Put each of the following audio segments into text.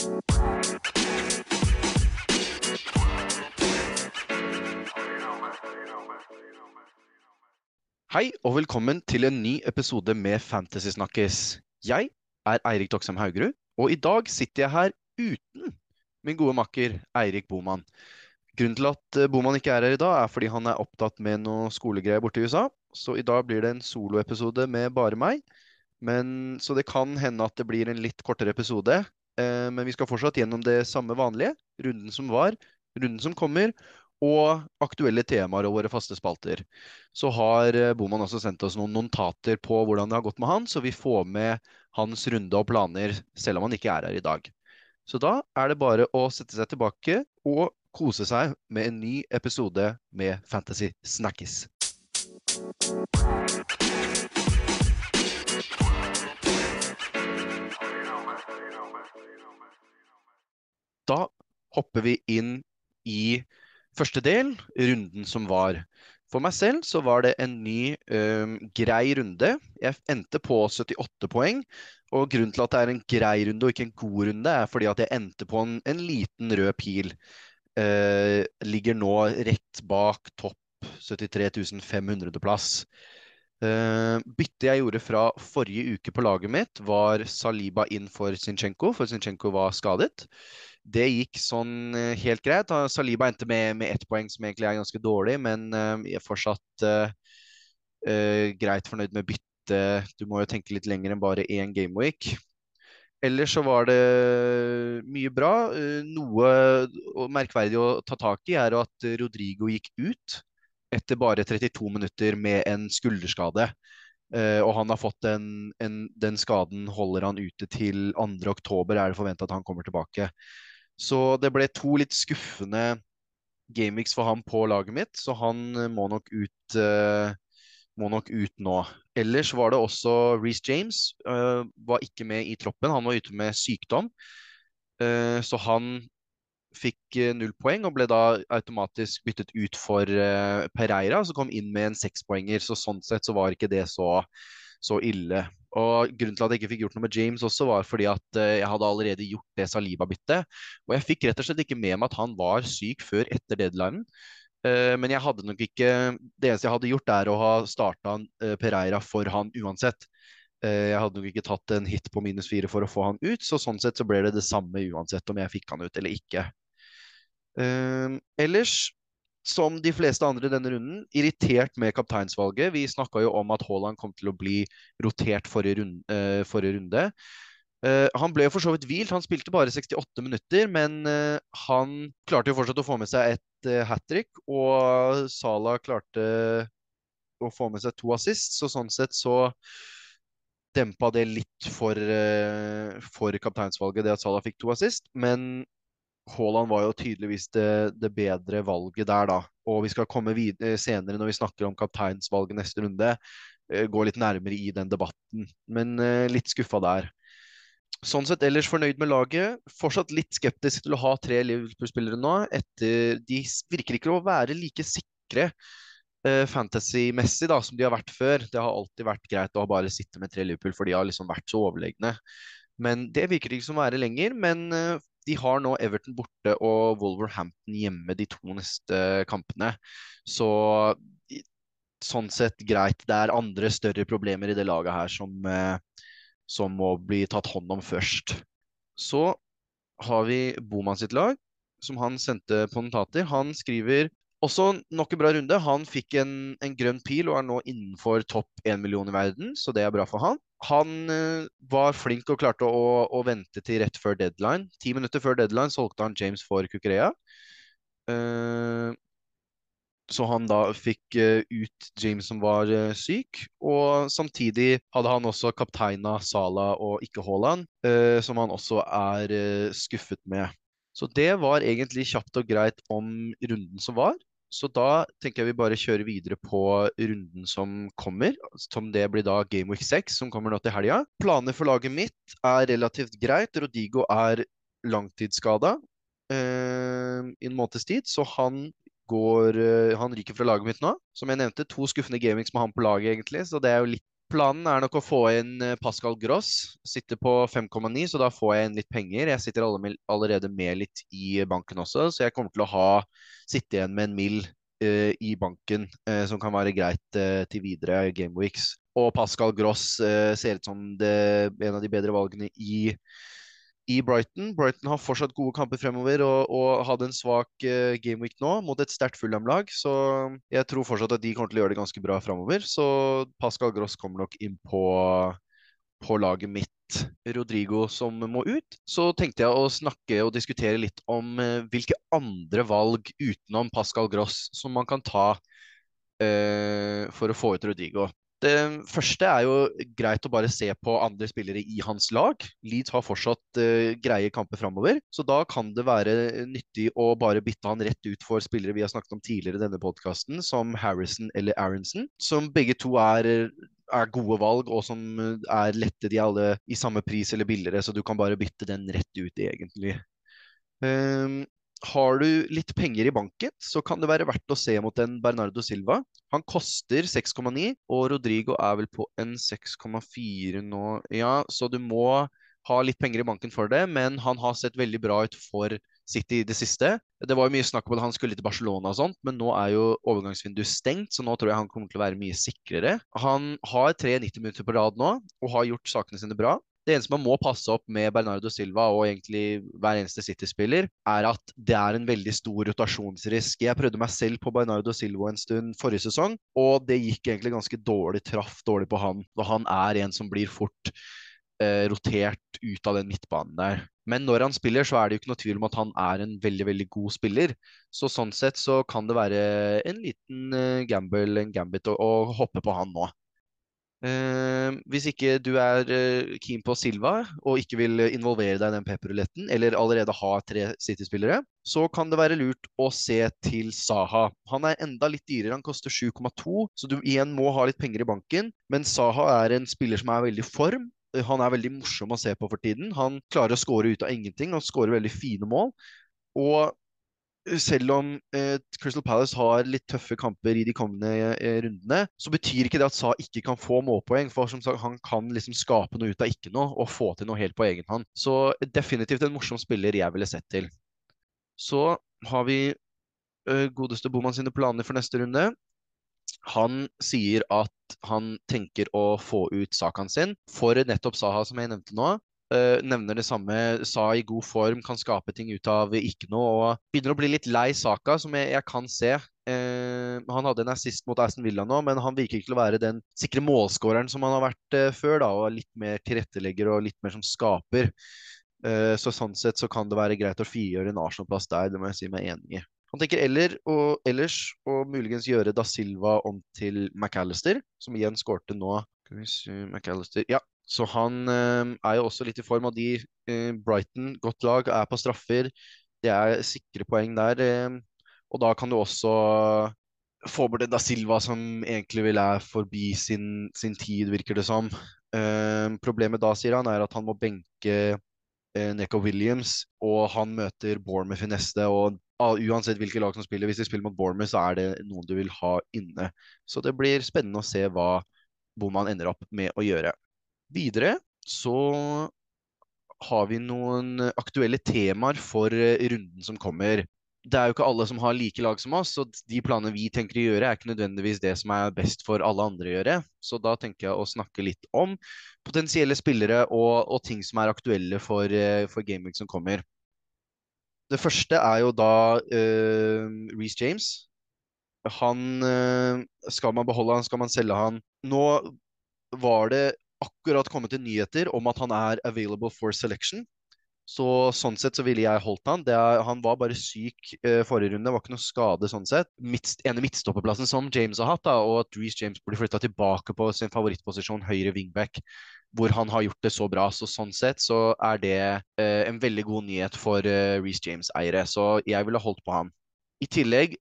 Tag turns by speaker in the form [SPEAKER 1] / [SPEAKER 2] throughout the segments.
[SPEAKER 1] Hei og velkommen til en ny episode med Fantasysnakkes. Jeg er Eirik Doksheim Haugerud, og i dag sitter jeg her uten min gode makker Eirik Boman. Grunnen til at eh, Boman ikke er her i dag, er fordi han er opptatt med noe skolegreier borte i USA. Så i dag blir det en soloepisode med bare meg. Men, så det kan hende at det blir en litt kortere episode. Eh, men vi skal fortsatt gjennom det samme vanlige. Runden som var, runden som kommer, og aktuelle temaer og våre faste spalter. Så har eh, Boman også sendt oss noen notater på hvordan det har gått med han, så vi får med hans runde og planer selv om han ikke er her i dag. Så da er det bare å sette seg tilbake og kose seg med en ny episode med Fantasy Snakkis. Da hopper vi inn i første del, runden som var. For meg selv så var det en ny, um, grei runde. Jeg endte på 78 poeng. Og grunnen til at det er en grei runde og ikke en god runde, er fordi at jeg endte på en, en liten rød pil. Uh, ligger nå rett bak topp 73 500.-plass. Uh, byttet jeg gjorde fra forrige uke på laget mitt, var Saliba inn for Zinchenko, for Zinchenko var skadet. Det gikk sånn uh, helt greit. Saliba endte med, med ett poeng, som egentlig er ganske dårlig, men uh, jeg er fortsatt greit fornøyd med byttet. Du må jo tenke litt lenger enn bare én gameweek. Ellers så var det mye bra. Noe merkverdig å ta tak i er at Rodrigo gikk ut etter bare 32 minutter med en skulderskade. Uh, og han har fått en, en, den skaden holder han ute til 2.10, er det forventa at han kommer tilbake. Så det ble to litt skuffende gameweeks for ham på laget mitt, så han må nok ut, uh, må nok ut nå. Ellers var det også Reece James. Uh, var ikke med i troppen, han var ute med sykdom. så han fikk eh, null poeng og ble da automatisk byttet ut for uh, Pereira, som kom inn med en sekspoenger. Så sånn sett så var ikke det så, så, ille. Og Grunnen til at jeg ikke fikk gjort noe med James også, var fordi at uh, jeg hadde allerede gjort det Saliba-byttet. Og jeg fikk rett og slett ikke med meg at han var syk før etter deadlinen. Uh, men jeg hadde nok ikke Det eneste jeg hadde gjort, er å ha starta Pereira for han uansett. Jeg hadde nok ikke tatt en hit på minus fire for å få han ut, så sånn sett så ble det det samme uansett om jeg fikk han ut eller ikke. Ellers, som de fleste andre i denne runden, irritert med kapteinsvalget. Vi snakka jo om at Haaland kom til å bli rotert forrige runde. Uh, forrige runde. Uh, han ble jo for så vidt hvilt. Han spilte bare 68 minutter, men uh, han klarte jo fortsatt å få med seg et uh, hat trick. Og Salah klarte å få med seg to assist, så sånn sett så dempa det litt for, for kapteinsvalget, det at Salah fikk to assist. Men Haaland var jo tydeligvis det, det, bedre valget der, da. Og vi skal komme videre senere når vi snakker om kapteinsvalget neste runde. Eh, gå litt nærmere i den debatten. Men uh, litt skuffa der. Sånn sett ellers fornøyd med laget. Fortsatt litt skeptisk til å ha tre Liverpool-spillere nå. Etter, de virker ikke å være like sikre uh, fantasy-messig da, som de har vært før. Det har alltid vært greit å bare sitte med tre Liverpool, for de har liksom vært så overlegne. Men det virker ikke som å være lenger. Men de har nå Everton borte og Wolverhampton hjemme de to neste kampene. Så sånn sett greit. Det er andre større problemer i det laget her som, eh, som må bli tatt hånd om først. Så har vi Boman sitt lag, som han sendte på notater. Han skriver også nok en bra runde. Han fikk en, en grønn pil og er nå innenfor topp 1 million i verden, så det er bra for han. Han uh, var flink og klarte å, å, vente til rett før deadline. Ti minutter før deadline solgte han James for Kukureya. Uh, så han da fikk uh, ut James som var syk. Og samtidig hadde han også kapteina Sala og ikke Haaland, som han også er skuffet med. Så det var egentlig kjapt og greit om runden som var. Så da tenker jeg vi bare kjører videre på runden som kommer. Som det blir da Game Week 6, som kommer nå til helga. Planer for laget mitt er relativt greit. Rodigo er langtidsskada eh, i en måneds tid, så han går eh, Han ryker fra laget mitt nå. Som jeg nevnte, to skuffende gamings med han på laget, egentlig, så det er jo litt Planen er nok å få inn eh, Pascal Gross. Sitter på 5,9, så da får jeg inn litt penger. Jeg sitter allerede med litt i banken også, så jeg kommer til å ha, sitte igjen med en mill uh, i banken uh, som kan være greit uh, til videre gameweeks. Og Pascal Gross ser ut som det, en av de bedre valgene i i Brighton. Brighton har fortsatt gode kamper fremover og, og hadde en svak uh, gameweek nå mot et sterkt Fulham-lag. Så jeg tror fortsatt at de kommer til å gjøre det ganske bra fremover. Så Pascal Gross kommer nok inn på, på laget mitt. Rodrigo som må ut. Så tenkte jeg å snakke og diskutere litt om uh, hvilke andre valg utenom Pascal Gross som man kan ta uh, for å få ut Rodrigo. Det første er jo greit å bare se på andre spillere i hans lag. Leeds har fortsatt uh, greie kamper framover, så da kan det være nyttig å bare bytte han rett ut for spillere vi har snakket om tidligere i denne podkasten, som Harrison eller Aronson, som begge to er, er gode valg, og som er lette. De alle i samme pris eller billigere, så du kan bare bytte den rett ut, egentlig. Um, har du litt penger i banken, så kan det være verdt å se mot en Bernardo Silva. Han koster 6,9, og Rodrigo er vel på en 6,4 nå. Ja, så du må ha litt penger i banken for det, men han har sett veldig bra ut for City i det siste. Det var jo mye snakk om at han skulle til Barcelona og sånt, men nå er jo overgangsvinduet stengt, så nå tror jeg han kommer til å være mye sikrere. Han har tre 90 minutter på rad nå, og har gjort sakene sine bra. Det eneste man må passe opp med Bernardo Silva og egentlig hver eneste City-spiller, er at det er en veldig stor rotasjonsrisk. Jeg prøvde meg selv på Bernardo Silva en stund forrige sesong, og det gikk egentlig ganske dårlig. Traff dårlig på han. Og han er en som blir fort eh, rotert ut av den midtbanen der. Men når han spiller, så er det jo ikke noe tvil om at han er en veldig veldig god spiller. Så sånn sett så kan det være en liten uh, gamble, en gambit, å, å hoppe på han nå. Uh, hvis ikke du er uh, keen på Silva og ikke vil involvere deg i den pepperuletten, eller allerede har tre City-spillere, så kan det være lurt å se til Saha. Han er enda litt dyrere, han koster 7,2, så du igjen må ha litt penger i banken. Men Saha er en spiller som er veldig form. Han er veldig morsom å se på for tiden. Han klarer å skåre ut av ingenting og skårer veldig fine mål. Og selv om eh, Crystal Palace har litt tøffe kamper i de kommende eh, rundene, så betyr ikke det at Sa ikke kan få målpoeng. For som sagt, han kan liksom skape noe ut av ikke noe og få til noe helt på egen hånd. Så definitivt en morsom spiller jeg ville sett til. Så har vi eh, godeste Boman sine planer for neste runde. Han sier at han tenker å få ut Sakan sin for nettopp Saha, som jeg nevnte nå. Uh, nevner det samme. Sa i god form, kan skape ting ut av ikke noe. og Begynner å bli litt lei Saka, som jeg, jeg kan se. Eh, han hadde en assist mot Aston Villa nå, men han virker ikke til å være den sikre målskåreren som han har vært eh, før. da, og Litt mer tilrettelegger og litt mer som skaper. så Sånn sett så kan det være greit å frigjøre en Arsenal-plass der. Det må jeg si meg enig i. Han tenker eller, og, ellers å muligens gjøre Da Silva om til McAllister, som igjen skårte nå. Skal vi se, McAllister. Ja, så han eh, er jo også litt i form av de eh, Brighton, godt lag, er på straffer. Det er sikre poeng der. Eh, og da kan du også få bort da Silva som egentlig vil er forbi sin, sin tid, virker det som. Eh, problemet da, sier han, er at han må benke eh, Neko Williams, og han møter Bournemouth i neste. og Uansett hvilke lag som spiller, hvis de spiller mot Bournemouth, så er det noen du vil ha inne. Så det blir spennende å se hva Boman ender opp med å gjøre. Videre så har vi noen aktuelle temaer for eh, runden som kommer. Det er jo ikke alle som har like lag som oss, så de planene vi tenker å gjøre, er ikke nødvendigvis det som er best for alle andre å gjøre. Så da tenker jeg å snakke litt om potensielle spillere og, og ting som er aktuelle for, eh, for Gameweek som kommer. Det første er jo da uh, Reece James. Han uh, Skal man beholde han, skal man selge han? Nå var det akkurat kommet til nyheter om at han er available for selection. Så sånn sett så ville jeg holdt han. Er, han var bare syk eh, forrige runde, det var ikke noe skade sånn sett. Midt, ene midtstopperplassen som James har hatt, da, og at Reece James blir flytta tilbake på sin favorittposisjon, høyre wingback, hvor han har gjort det så bra. Så sånn sett så er det eh, en veldig god nyhet for eh, Reece James-eiere. Så jeg ville holdt på han. I tillegg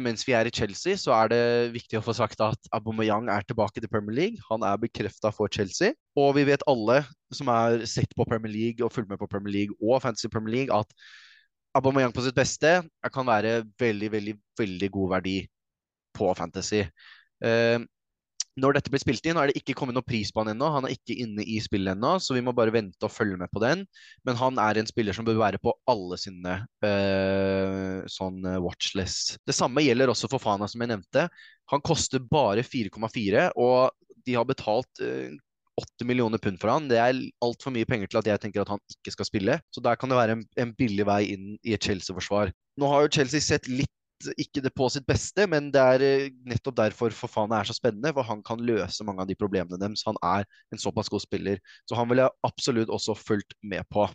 [SPEAKER 1] mens vi er i Chelsea, så er det viktig å få sagt at Aubameyang er tilbake til Premier League. Han er bekrefta for Chelsea. Og vi vet alle som er sett på Premier League og fulgt med på Premier League og Fantasy Premier League, at Aubameyang på sitt beste kan være veldig, veldig, veldig god verdi på Fantasy. Uh, Når dette blir spilt inn, er det ikke kommet noe pris på han ennå. Han er ikke inne i spillet ennå, så vi må bare vente og følge med på den. Men han er en spiller som bør være på alle sine uh, sånn watchless. Det samme gjelder også for Fana, som jeg nevnte. Han koster bare 4,4, og de har betalt uh, 8 millioner pund for han. Det er altfor mye penger til at jeg tenker at han ikke skal spille. Så der kan det være en, en billig vei inn i et Chelsea-forsvar. Nå har jo Chelsea sett litt ikke det på sitt beste, men det er eh, nettopp derfor Fofana er så spennende. For han kan løse mange av de problemene deres. Han er en såpass god spiller. Så han vil jeg absolutt også fulgt med på.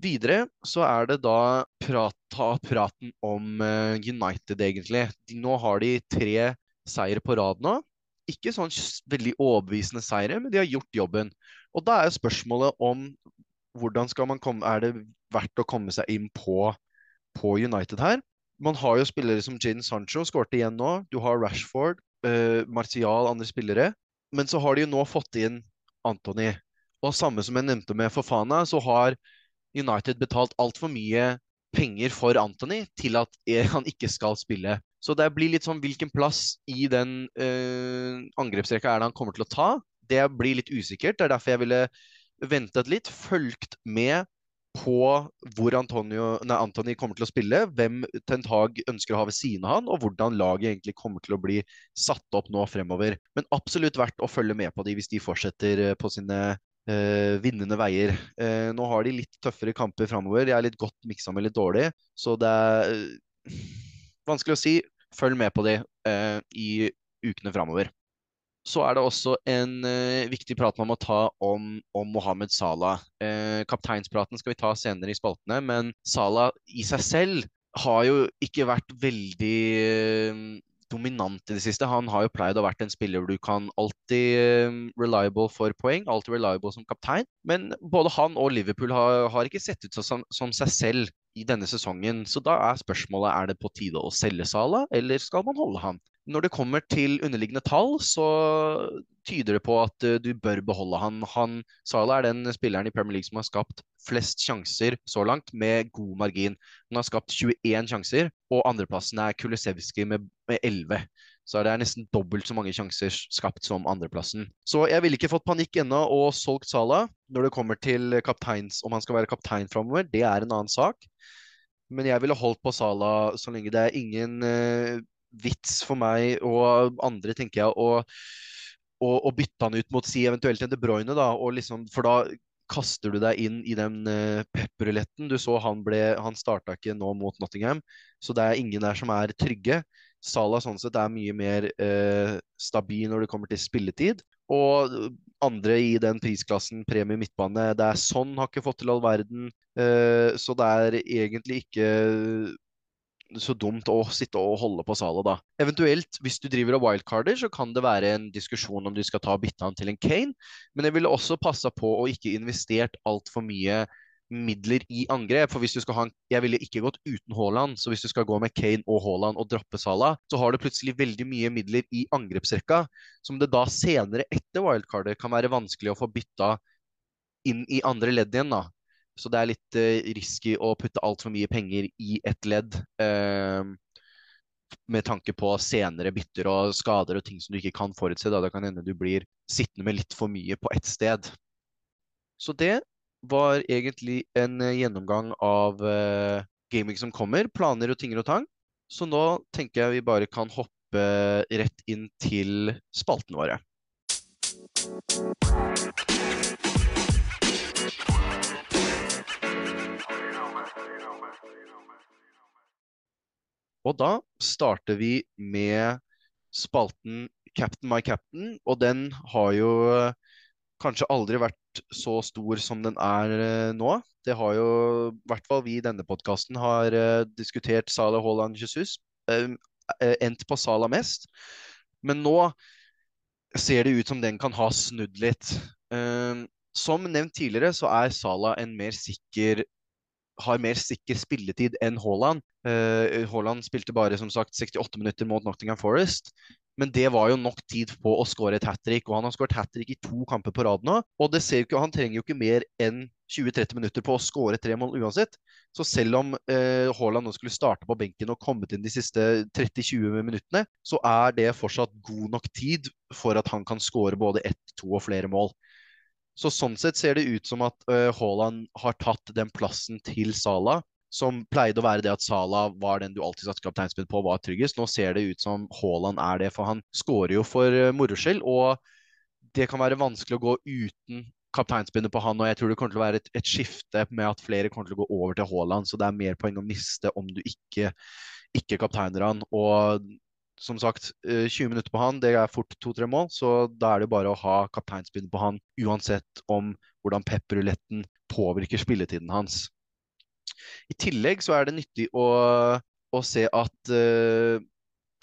[SPEAKER 1] Videre så er det da prata, ta praten om uh, United, egentlig. Nå har de tre seire på rad nå. Ikke sånn veldig overbevisende seire, men de har gjort jobben. Og da er spørsmålet om hvordan skal man komme Er det verdt å komme seg inn på, på United her? Man har jo spillere som Jane Sancho, skårte igjen nå. Du har Rashford, uh, Martial, andre spillere. Men så har de jo nå fått inn Anthony. Og samme som jeg nevnte med Fofana, så har United betalt altfor mye penger for Anthony til at han ikke skal spille. Så det blir litt sånn hvilken plass i den uh, angrepsrekka er det han kommer til å ta. Det blir litt usikkert. Det er derfor jeg ville ventet litt, fulgt med på hvor Antonio, nei, Anthony kommer til å spille, hvem Ten Hag ønsker å ha ved siden av han, og hvordan laget egentlig kommer til å bli satt opp nå fremover. Men absolutt verdt å følge med på de hvis de fortsetter eh, på sine uh, vinnende veier. Uh, nå har de litt tøffere kamper fremover. De er litt godt miksa med litt dårlig, så det er uh, vanskelig å si. Følg med på de i ukene fremover så er det også en uh, viktig prat man må ta om, om Mohammed Salah. Uh, kapteinspraten skal vi ta senere i spaltene, men Salah i seg selv har jo ikke vært veldig uh, dominant i det siste. Han har jo pleid å være en spiller du kan alltid reliable for poeng, alltid reliable som kaptein. Men både han og Liverpool har, har ikke sett ut som, som, seg selv i denne sesongen. Så da er spørsmålet er det på tide å selge Salah, eller skal man holde han? Når det kommer til underliggende tall, så tyder det på at uh, du bør beholde han. han. Salah er den spilleren i Premier League som har skapt flest sjanser så langt, med god margin. Han har skapt 21 sjanser, og andreplassen er Kulisevskij med, med 11. Så det er nesten dobbelt så mange sjanser skapt som andreplassen. Så jeg ville ikke fått panikk ennå og solgt Salah. Når det kommer til kapteins, om han skal være kaptein framover, det er en annen sak. Men jeg ville holdt på Salah så lenge det er ingen uh, vits for meg og andre, tenker jeg, å, bytte han ut mot si eventuelt en De Bruyne, da, liksom, for da kaster du deg inn i den uh, pepperuletten. Du så han ble Han starta ikke nå mot Nottingham, så det er ingen der som er trygge. Salah sånn sett er mye mer uh, stabil når det kommer til spilletid. Og andre i den prisklassen, premie midtbane, det er sånn har ikke fått til all verden. Uh, så det er egentlig ikke så dumt å sitte og holde på Salah, da. Eventuelt, hvis du driver og wildcarder, så kan det være en diskusjon om du skal ta bytte han til en Kane. Men jeg ville også passa på å ikke investert altfor mye midler i angrep. For hvis du skal ha en, Jeg ville ikke gått uten Haaland, så hvis du skal gå med Kane og Haaland og droppe Salah, så har du plutselig veldig mye midler i angrepsrekka, som det da senere etter wildcardet kan være vanskelig å få bytta inn i andre ledd igjen, da. Så det er litt uh, risky å putte altfor mye penger i ett ledd. Uh, med tanke på senere bytter og skader og ting som du ikke kan forutse. Da det kan hende du blir sittende med litt for mye på ett sted. Så det var egentlig en uh, gjennomgang av uh, gaming som kommer. Planer og tinger og tang. Så nå tenker jeg vi bare kan hoppe rett inn til spaltene våre. Og da starter vi med spalten Captain my captain, og den har jo eh, kanskje aldri vært så stor som den er eh, nå. Det har jo, i hvert fall vi i denne podkasten, har uh, diskutert Salah Haaland Jesus. Endt på Salah mest. Men nå ser det ut som den kan ha snudd litt. Som nevnt tidligere, så er Salah en mer sikker har mer sikker spilletid enn Haaland. Uh, Haaland spilte bare som sagt 68 minutter mot Nottingham Forest. Men det var jo nok tid på å skåre et hat trick, og han har skåret hat trick i to kamper på rad nå. Og det ser jo ikke, han trenger jo ikke mer enn 20-30 minutter på å skåre tre mål uansett. Så selv om eh, Haaland nå skulle starte på benken og kommet inn de siste 30-20 minuttene, så er det fortsatt god nok tid for at han kan skåre både ett, to og flere mål. Så sånn sett ser det ut som at uh, Haaland har tatt den plassen til Salah, som pleide å være det at Salah var den du alltid satte kapteinspinn på, var tryggest. Nå ser det ut som Haaland er det, for han skårer jo for uh, moro skyld. Og det kan være vanskelig å gå uten kapteinspinnet på han, og jeg tror det kommer til å være et, et, skifte med at flere kommer til å gå over til Haaland, så det er mer poeng å miste om du ikke, ikke kapteiner han. Og som sagt, 20 eh, minutter på han, det er fort to-tre mål. Så da er det bare å ha kapteinspinn på han, uansett om hvordan pepperuletten påvirker spilletiden hans. I tillegg så er det nyttig å, å se at uh,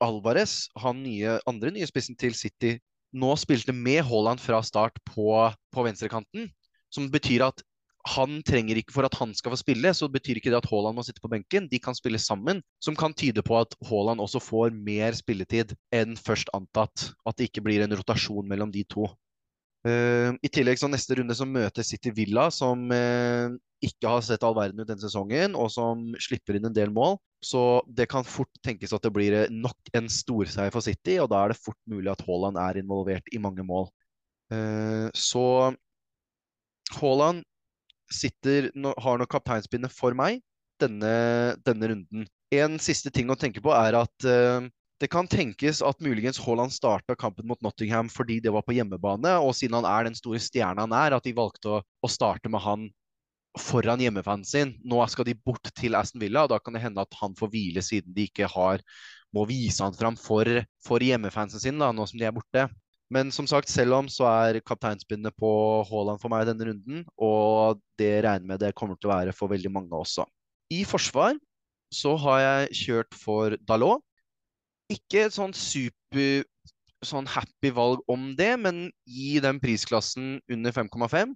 [SPEAKER 1] Alvarez, han nye, andre nye spissen til City, nå spilte med Haaland fra start på, på venstrekanten. Som betyr at han trenger ikke, For at han skal få spille, så betyr ikke det at Haaland må sitte på benken. De kan spille sammen, som kan tyde på at Haaland også får mer spilletid enn først antatt. At det ikke blir en rotasjon mellom de to. Uh, I tillegg så neste runde så møter City Villa, som uh, ikke har sett all verden ut denne sesongen, og som slipper inn en del mål. Så det kan fort tenkes at det blir eh, nok en storseier for City, og da er det fort mulig at Haaland er involvert i mange mål. Uh, så Haaland sitter, har nok kapteinspinnet for meg denne, denne, runden. En siste ting å tenke på er at uh, det kan tenkes at muligens Haaland starta kampen mot Nottingham fordi det var på hjemmebane, og siden han er den store stjerna han er, at de valgte å, å starte med han foran hjemmefanen sin. Nå skal de bort til Aston Villa, og da kan det hende at han får hvile siden de ikke har må vise han fram for, for hjemmefansen sin, da, nå som de er borte. Men som sagt, selv om så er kapteinspinnet på Haaland for meg denne runden, og det regner med det kommer til å være for veldig mange også. I forsvar så har jeg kjørt for Dalot. Ikke et sånn super sånn happy valg om det, men i den prisklassen under 5,5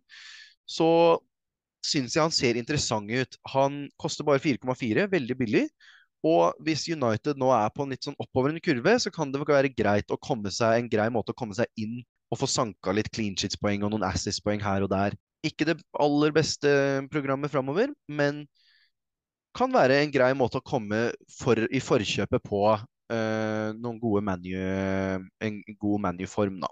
[SPEAKER 1] så syns jeg han ser interessant ut. Han koster bare 4,4, veldig billig. Og hvis United nå er på en litt sånn oppoverende kurve, så kan det være greit å komme seg, en grei måte å komme seg inn og få sanka litt clean sheets-poeng og noen assist-poeng her og der. Ikke det aller beste programmet framover, men kan være en grei måte å komme for, i forkjøpet på øh, noen gode menu, en god menu-form, da.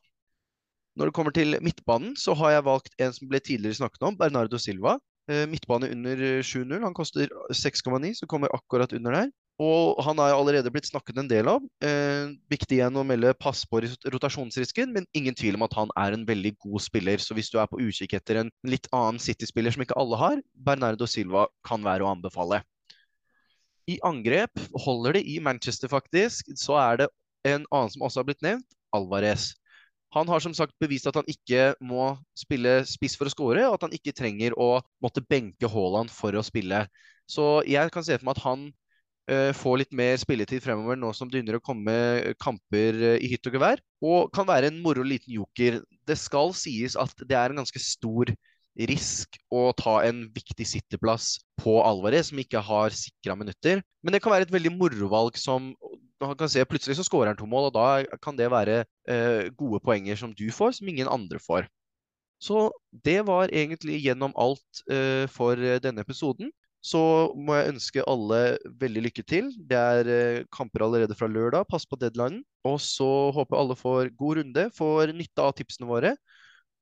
[SPEAKER 1] Når det kommer til midtbanen, så har jeg valgt en som ble tidligere snakket om, Bernardo Silva. Uh, midtbane under 7-0. Han koster 6,9, så kommer akkurat under der. Og han er allerede blitt snakket en del av. Eh, viktig igjen å melde pass på rotasjonsrisken, men ingen tvil om at han er en veldig god spiller. Så hvis du er på utkikk etter en litt annen City-spiller som ikke alle har, Bernardo Silva kan være å anbefale. I angrep holder det i Manchester, faktisk. Så er det en annen som også har blitt nevnt, Alvarez. Han har som sagt bevist at han ikke må spille spiss for å skåre, og at han ikke trenger å måtte benke Haaland for å spille. Så jeg kan se for meg at han uh, får litt mer spilletid fremover nå som det begynner å komme kamper eh, i hytt og gevær. Og kan være en moro liten joker. Det skal sies at det er en ganske stor risk å ta en viktig sitteplass på Alvarez, som ikke har sikra minutter. Men det kan være et veldig morovalg som man kan se Plutselig så skårer han to mål, og da kan det være eh, gode poenger som du får, som ingen andre får. Så det var egentlig gjennom alt eh, for denne episoden så må jeg ønske alle veldig lykke til. Det er eh, kamper allerede fra lørdag. Pass på deadlinen. Og så håper alle får god runde, får nytte av tipsene våre.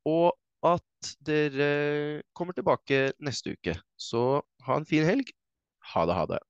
[SPEAKER 1] Og at dere kommer tilbake neste uke. Så ha en fin helg. Ha det, ha det.